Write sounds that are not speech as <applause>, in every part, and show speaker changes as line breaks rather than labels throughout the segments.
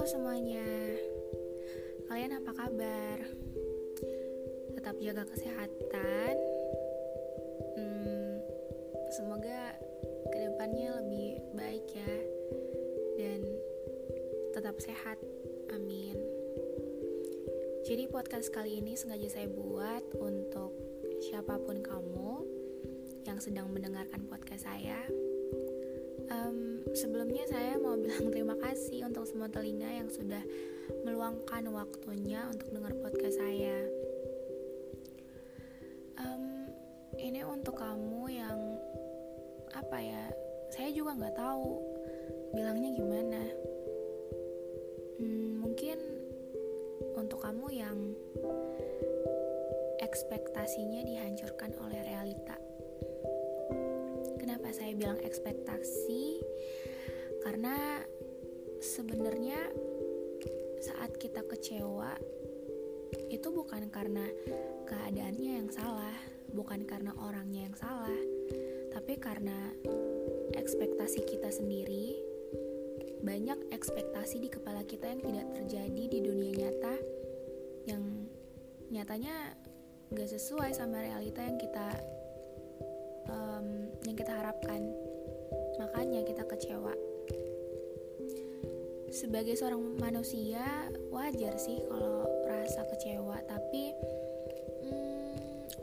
Halo semuanya, kalian apa kabar? Tetap jaga kesehatan. Hmm, semoga ke depannya lebih baik ya, dan tetap sehat. Amin. Jadi podcast kali ini sengaja saya buat untuk siapa pun kamu yang sedang mendengarkan podcast saya sebelumnya saya mau bilang <laughs> terima kasih untuk semua telinga yang sudah meluangkan waktunya untuk dengar podcast saya. Um, ini untuk kamu yang apa ya? Saya juga nggak tahu bilangnya gimana. Hmm, mungkin untuk kamu yang ekspektasinya dihancurkan oleh realita Kenapa saya bilang ekspektasi? Karena sebenarnya saat kita kecewa itu bukan karena keadaannya yang salah, bukan karena orangnya yang salah, tapi karena ekspektasi kita sendiri. Banyak ekspektasi di kepala kita yang tidak terjadi di dunia nyata yang nyatanya gak sesuai sama realita yang kita Sebagai seorang manusia wajar sih kalau rasa kecewa, tapi hmm,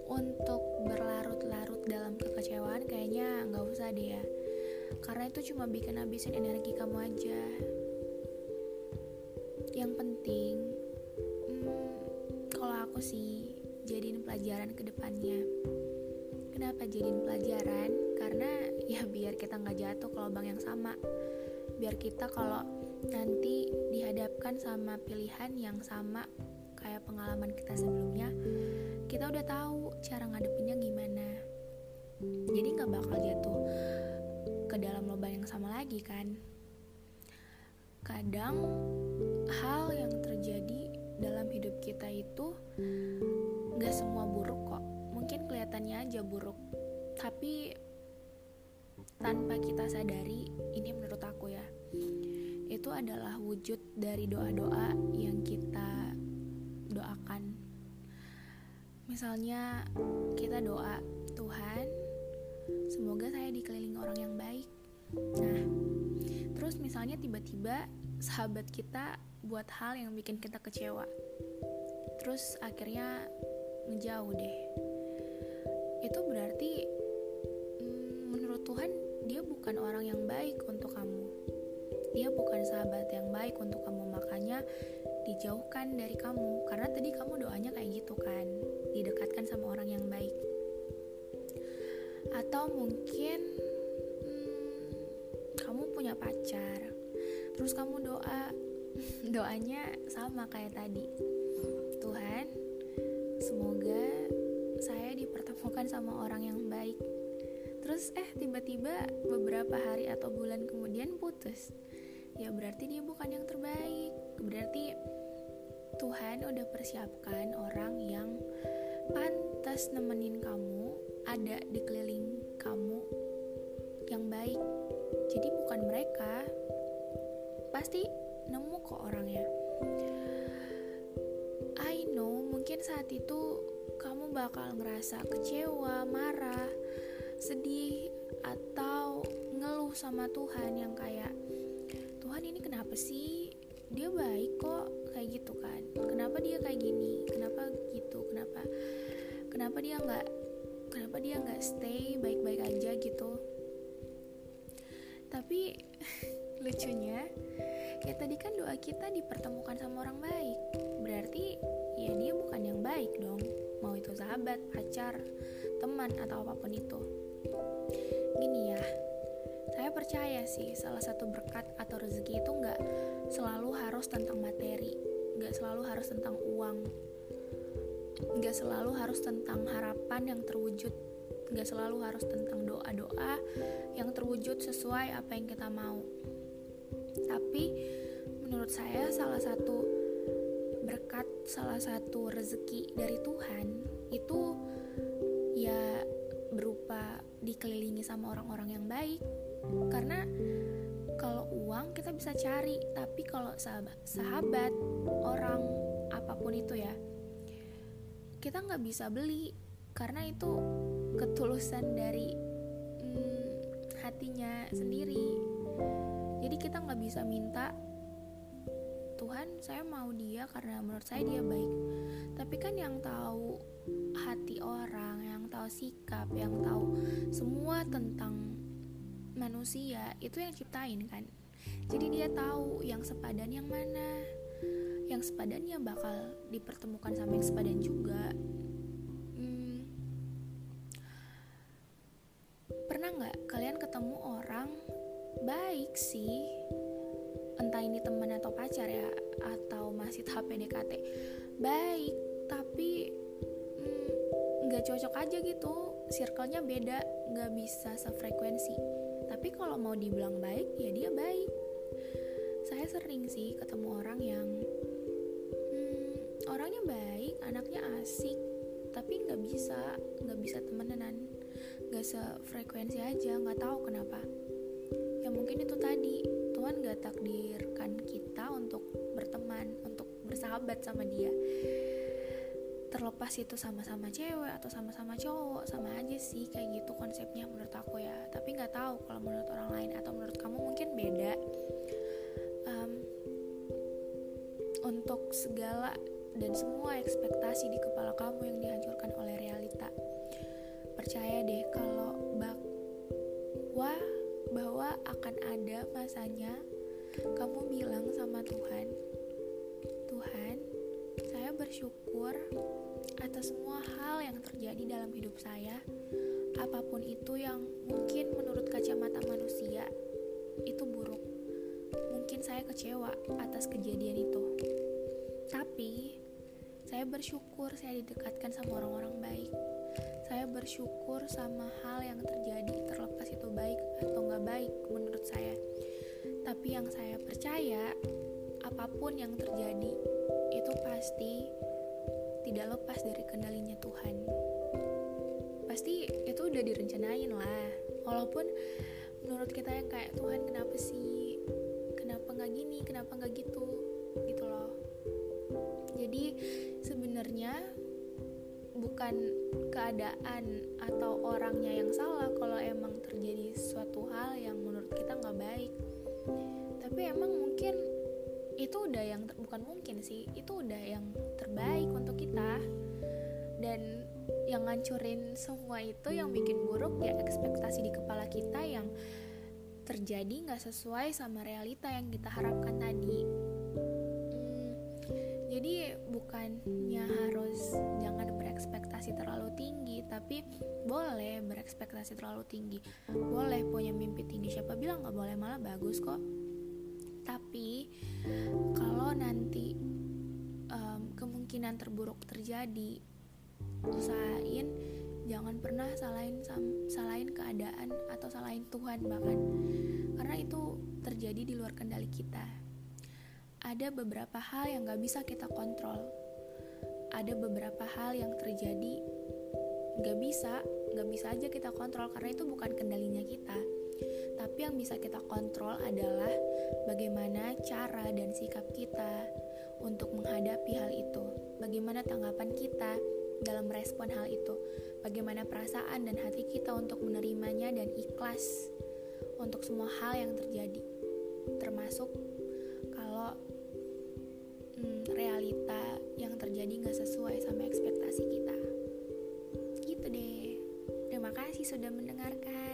untuk berlarut-larut dalam kekecewaan kayaknya nggak usah deh ya. Karena itu cuma bikin habisin energi kamu aja. Yang penting, hmm, kalau aku sih jadiin pelajaran ke depannya Kenapa jadiin pelajaran? Karena ya biar kita nggak jatuh ke lubang yang sama. Biar kita kalau nanti dihadapkan sama pilihan yang sama kayak pengalaman kita sebelumnya, kita udah tahu cara ngadepinnya gimana. Jadi nggak bakal jatuh ke dalam lubang yang sama lagi kan. Kadang hal yang terjadi dalam hidup kita itu nggak semua buruk kok mungkin kelihatannya aja buruk tapi tanpa kita sadari ini menurut aku ya itu adalah wujud dari doa-doa yang kita doakan. Misalnya kita doa Tuhan semoga saya dikelilingi orang yang baik. Nah terus misalnya tiba-tiba sahabat kita buat hal yang bikin kita kecewa. Terus akhirnya ngejauh deh. Itu berarti dia bukan orang yang baik untuk kamu. Dia bukan sahabat yang baik untuk kamu makanya dijauhkan dari kamu. Karena tadi kamu doanya kayak gitu kan didekatkan sama orang yang baik. Atau mungkin hmm, kamu punya pacar terus kamu doa <laughs> doanya sama kayak tadi. Tuhan semoga saya dipertemukan sama orang yang baik terus eh tiba-tiba beberapa hari atau bulan kemudian putus. Ya berarti dia bukan yang terbaik. Berarti Tuhan udah persiapkan orang yang pantas nemenin kamu ada di keliling kamu yang baik. Jadi bukan mereka. Pasti nemu kok orangnya. I know mungkin saat itu kamu bakal ngerasa kecewa, marah, sedih, atau ngeluh sama Tuhan yang kayak Tuhan ini kenapa sih? Dia baik kok kayak gitu kan? Kenapa dia kayak gini? Kenapa gitu? Kenapa? Kenapa dia nggak? Kenapa dia nggak stay baik-baik aja gitu? Tapi <laughs> lucunya kayak tadi kan doa kita dipertemukan sama orang baik berarti ya dia bukan yang baik dong mau itu sahabat, pacar, teman atau apa pun itu. Gini ya, saya percaya sih salah satu berkat atau rezeki itu nggak selalu harus tentang materi, nggak selalu harus tentang uang, nggak selalu harus tentang harapan yang terwujud, nggak selalu harus tentang doa-doa yang terwujud sesuai apa yang kita mau. Tapi menurut saya salah satu berkat salah satu rezeki dari Tuhan itu dikelilingi sama orang-orang yang baik. Karena kalau uang kita bisa cari tapi kalau sahabat sahabat orang apa pun itu ya kita nggak bisa beli. Karena itu ketulusan dari hmm, hatinya sendiri. Jadi kita nggak bisa minta Tuhan saya mau dia karena menurut saya dia baik. Tapi kan yang tahu hati orang yang tahu sikap yang tahu semua tentang manusia itu yang ciptain kan? Jadi dia tahu yang sepadan yang mana yang sepadan ya bakal dipertemukan sama yang sepadan juga. Hmm, pernah nggak kalian ketemu orang baik sih? Entah ini teman atau pacar ya atau masih tahap PDKT baik tapi nggak cocok aja gitu. Circle-nya beda nggak bisa sefrekuensi. Tapi kalau mau dibilang baik ya dia baik. Saya sering sih ketemu orang yang hmm, orangnya baik anaknya asik tapi nggak bisa nggak bisa temenan. Nggak sefrekuensi aja nggak tahu kenapa. Ya mungkin itu tadi Tuhan gak takdirkan kita untuk berteman untuk bersahabat sama dia terlepas itu sama-sama cewek atau sama-sama cowok sama aja sih kayak gitu konsepnya menurut aku ya. Tapi nggak tahu kalau menurut orang lain atau menurut kamu mungkin beda. Um, untuk segala dan semua ekspektasi di kepala kamu yang dihancurkan oleh realita. Percaya deh kalau bahwa bahwa akan ada masanya kamu bilang sama Tuhan, Tuhan, saya bersyukur atas semua hal yang terjadi dalam hidup saya, apa pun itu yang mungkin menurut kacamata manusia itu buruk. Mungkin saya kecewa atas kejadian itu. Tapi saya bersyukur saya didekatkan sama orang-orang baik saya bersyukur sama hal yang terjadi terlepas itu baik atau nggak baik menurut saya tapi yang saya percaya apa pun yang terjadi itu pasti tidak lepas dari kendalinya Tuhan. Pasti itu udah direncanain lah. Walaupun menurut kita yang kayak Tuhan kenapa sih? Kenapa nggak gini? Kenapa nggak gitu? Gitu loh. Jadi sebenarnya bukan keadaan atau orangnya yang salah kalau emang terjadi suatu hal yang menurut kita nggak baik. Tapi emang mungkin itu udah yang bukan mungkin sih itu udah yang terbaik untuk kita. Dan yang ngancurin semua itu yang bikin buruk ya ekspektasi di kepala kita yang terjadi nggak sesuai sama realita yang kita harapkan tadi. Jadi bukannya harus jangan berekspektasi terlalu tinggi tapi boleh berekspektasi terlalu tinggi. Boleh punya mimpi tinggi. Siapa bilang nggak boleh? Malah bagus kok. Tapi kalau nanti kemungkinan terburuk terjadi usahain jangan pernah salahin salahin keadaan atau salahin Tuhan bahkan karena itu terjadi di luar kendali kita ada beberapa hal yang gak bisa kita kontrol. Ada beberapa hal yang terjadi gak bisa, gak bisa aja kita kontrol karena itu bukan kendalinya kita. Tapi yang bisa kita kontrol adalah bagaimana cara dan sikap kita untuk menghadapi hal itu. Bagaimana tanggapan kita dalam respon hal itu? Bagaimana perasaan dan hati kita untuk menerimanya dan ikhlas untuk semua hal yang terjadi? Termasuk kalau hmm, realita yang terjadi nggak sesuai sama ekspektasi kita. Gitu deh. Terima kasih sudah mendengarkan.